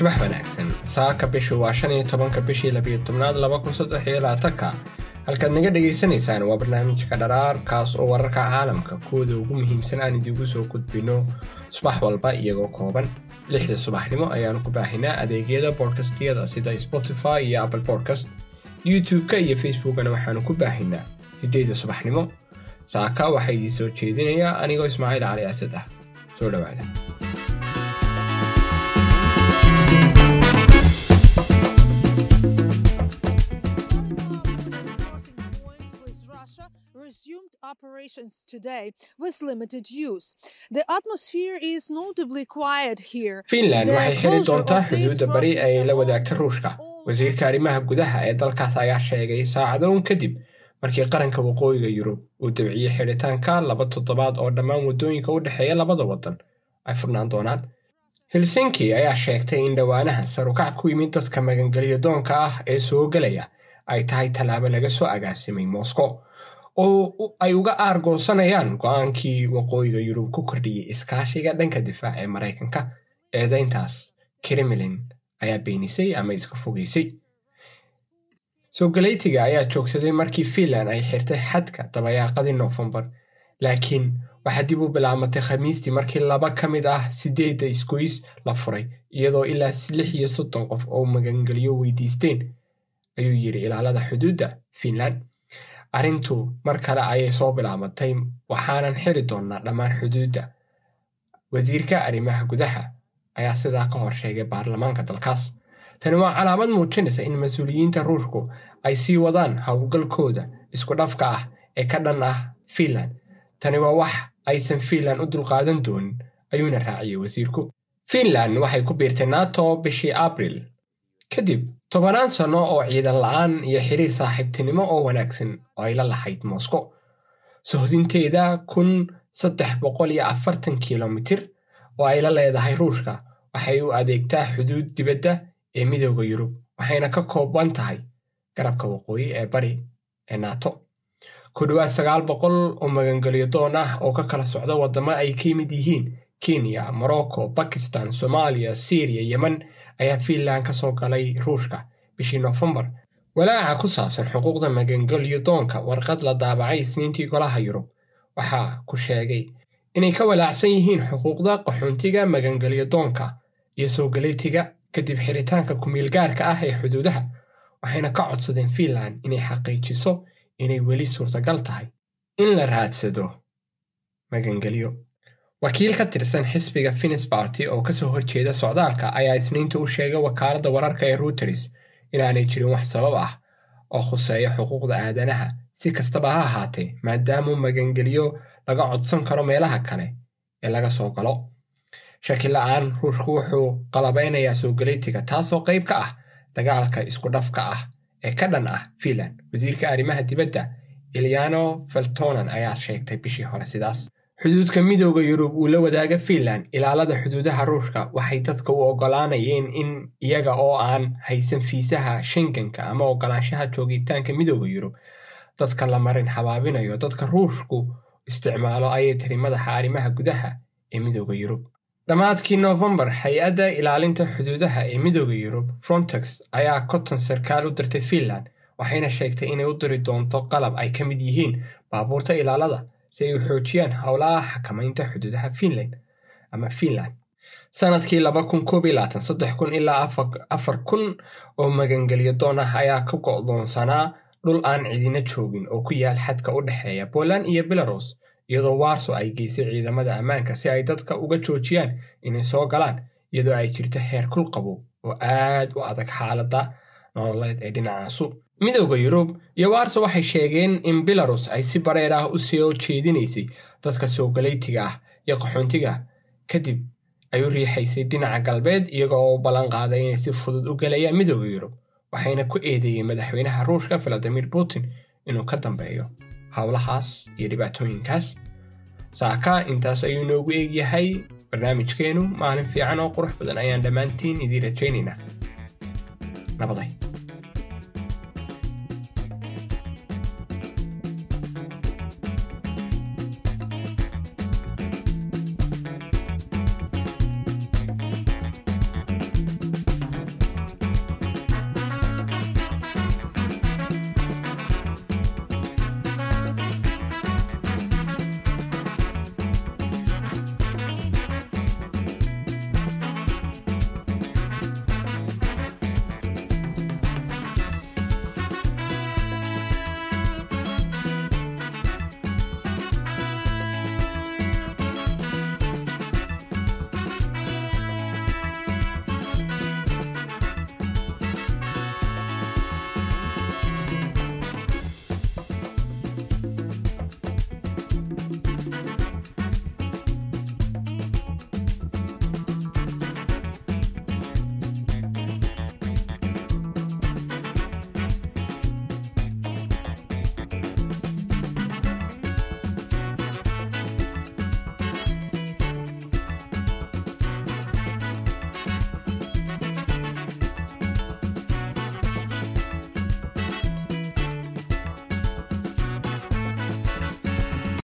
subax wanaagsan. Saaka bishu waa shan iyo tobanka bishii labiyo tobnaad laba kun saddex iyo labaatanka. Halkaad naga dhegaysanaysaan waa barnaamijka dharaar kaas oo wararka caalamka. Kuwooda ugu muhiimsan aan idiinku soo gudbino subax walba iyagoo kooban. Lixda subaxnimo ayaanu ku baahinaa adeegyada bodkastyada sida spotify iyo apple podcast youtube-ka iyo facebookana waxaanu ku baahinaa. Sideeda subaxnimo saaka waxaa idii soo jeedinayaa anigoo ismaaciil cali asad ah. Soo resumed operations today with limited use. The atmosphere is notably quiet here. finland waxay xili doontaa xuduudda bari ay la wadaagta ruushka wasiirka arrimaha gudaha ee dalkaas ayaa sheegay saacadoon kadib markii qaranka waqooyiga yurub uu dabciyey xidhitaanka laba toddobaad oo dhammaan waddooyinka u dhexeeya labada waddan ay furnaan doonaan helsinki ayaa sheegtay in dhowaanaha sarukac ku yimid dadka magangelyo doonka ah ee soo gelaya ay tahay tallaabo laga soo agaasimay moscow oo ay uga aargoosanayaan go'aankii waqooyiga yurub ku kordhiyey iskaashiga dhanka difaac ee maraykanka. Eedayntaas kremlin ayaa beenisay ama iska fogeysay. Soogaleytiga ayaa joogsaday markii finland ay xirtay xadka dabayaaqadii noofembar laakiin waxaa dib u bilaamatay khamiistii markii laba ka mid ah sideedda isgoys la furay iyadoo ilaa lix iyo soddon qof oo magangelyo weydiisteen ayuu yidhi ilaalada xuduudda finland. Arrintu mar kale ayay soo bilaabatay waxaanan xiri doonnaa dhammaan xuduudda. Wasiirka arrimaha gudaha ayaa sidaa ka hor sheegay baarlamaanka dalkaas. Tani waa calaamad muujinaysa in mas'uuliyiinta ruushku ay sii wadaan howlgalkooda isku dhafka ah ee ka dhan ah finland tani waa wax aysan finland u dulqaadan doonin ayuuna raaciyey wasiirku. Finland waxay ku biirtay nato bishii abril. Kadib tobanaan sanno oo ciidan la'aan iyo xiriir saaxiibtinimo oo wanaagsan oo ay la lahayd moscow. Sohdinteeda kun saddex boqol iyo afartan kilomitir oo ay la leedahay ruushka waxay u adeegtaa xuduud dibadda ee midooda yurub waxayna ka kooban tahay garabka waqooyi ee bari ee nato ku dhowaad sagaal boqol oo magangelyo doon ah oo ka kala socda waddamo ay ka mid yihiin kenya morocco bakistan soomaaliya syriya yemen ayaa finland ka soo galay ruushka. Bishii noofembar walaaca ku saabsan xuquuqda magangelyo doonka warqad la daabacay isniintii golaha yurub. Waxaa ku sheegay inay ka walaacsan yihiin xuquuqda qaxoontiga magangelyo doonka iyo soogaleytiga kadib xiritaanka kumiilgaarka ah ee xuduudaha waxayna ka codsadeen finland inay xaqiijiso inay weli suurtagal tahay in la raadsado. Magangelyo. Wakiil ka tirsan xisbiga finis barty oo ka soo horjeeda socdaalka ayaa isniinta u sheegay wakaaladda wararka ee reuters inaanay jirin wax sabab ah oo khuseeya xuquuqda aadanaha. Si kastaba ha ahaatee maadaamuu magangelyo laga codsan karo meelaha kale ee laga soo galo shaki la'aan ruushku wuxuu qalabeynayaa soogaleytiga taasoo qayb ka ah dagaalka isku dhafka ah ee ka dhan ah finland. Wasiirka arrimaha dibadda ilyano feltonan ayaa sheegtay bishii hore sidaas. Xuduudka midooda yurub uu la wadaaga finland ilaalada xuduudaha ruushka waxay dadka u oggolaanayeen in iyaga oo aan haysan fiisaha shengenka ama oggolaanshaha joogitaanka midooda yurub dadka la marin habaabinayo dadka ruushku isticmaalo ayay tiri madaxa arrimaha gudaha ee midooda yurub dhammaadkii noofembar hay'adda ilaalinta xuduudaha ee midooda yurub frontex ayaa konton sarkaal u dirtay finland waxayna sheegtay inay u diri doonto qalab ay ka mid yihiin baabuurta ilaalada si ay u xoojiyaan howlaha xakamaynta xuduudaha finland ama finland. Sanadkii laba kun koob iyo labaatan saddex kun ilaa afar- kun oo magangelyo doon ah ayaa ka go'doonsanaa dhul aan cidina joogin oo ku yaal xadka u dhexeeya poland iyo belarus iyadoo warso ay geysay ciidamada ammaanka si ay dadka uga joojiyaan inay soo galaan iyadoo ay jirto heer kul qabow oo aad u adag xaaladda nololeed ee dhinacaasu. Midooda yurub iyo warso waxay sheegeen in belarus ay si bareer ah u soo jeedinaysay dadka soogaleytiga ah iyo qaxoontiga kadib ay u riixaysay dhinaca galbeed iyaga oo ballan qaaday inay si fudud u galayaan midooda yurub waxayna ku eedeeyeen madaxweynaha ruushka valadimir putin inuu ka dambeeyo howlahaas iyo dhibaatooyinkaas saaka intaas ayuu noogu eegyahay barnaamijkeenu maalin fiican oo qurux badan ayaan dhammaantiin idiin rajaynaynaa nabaday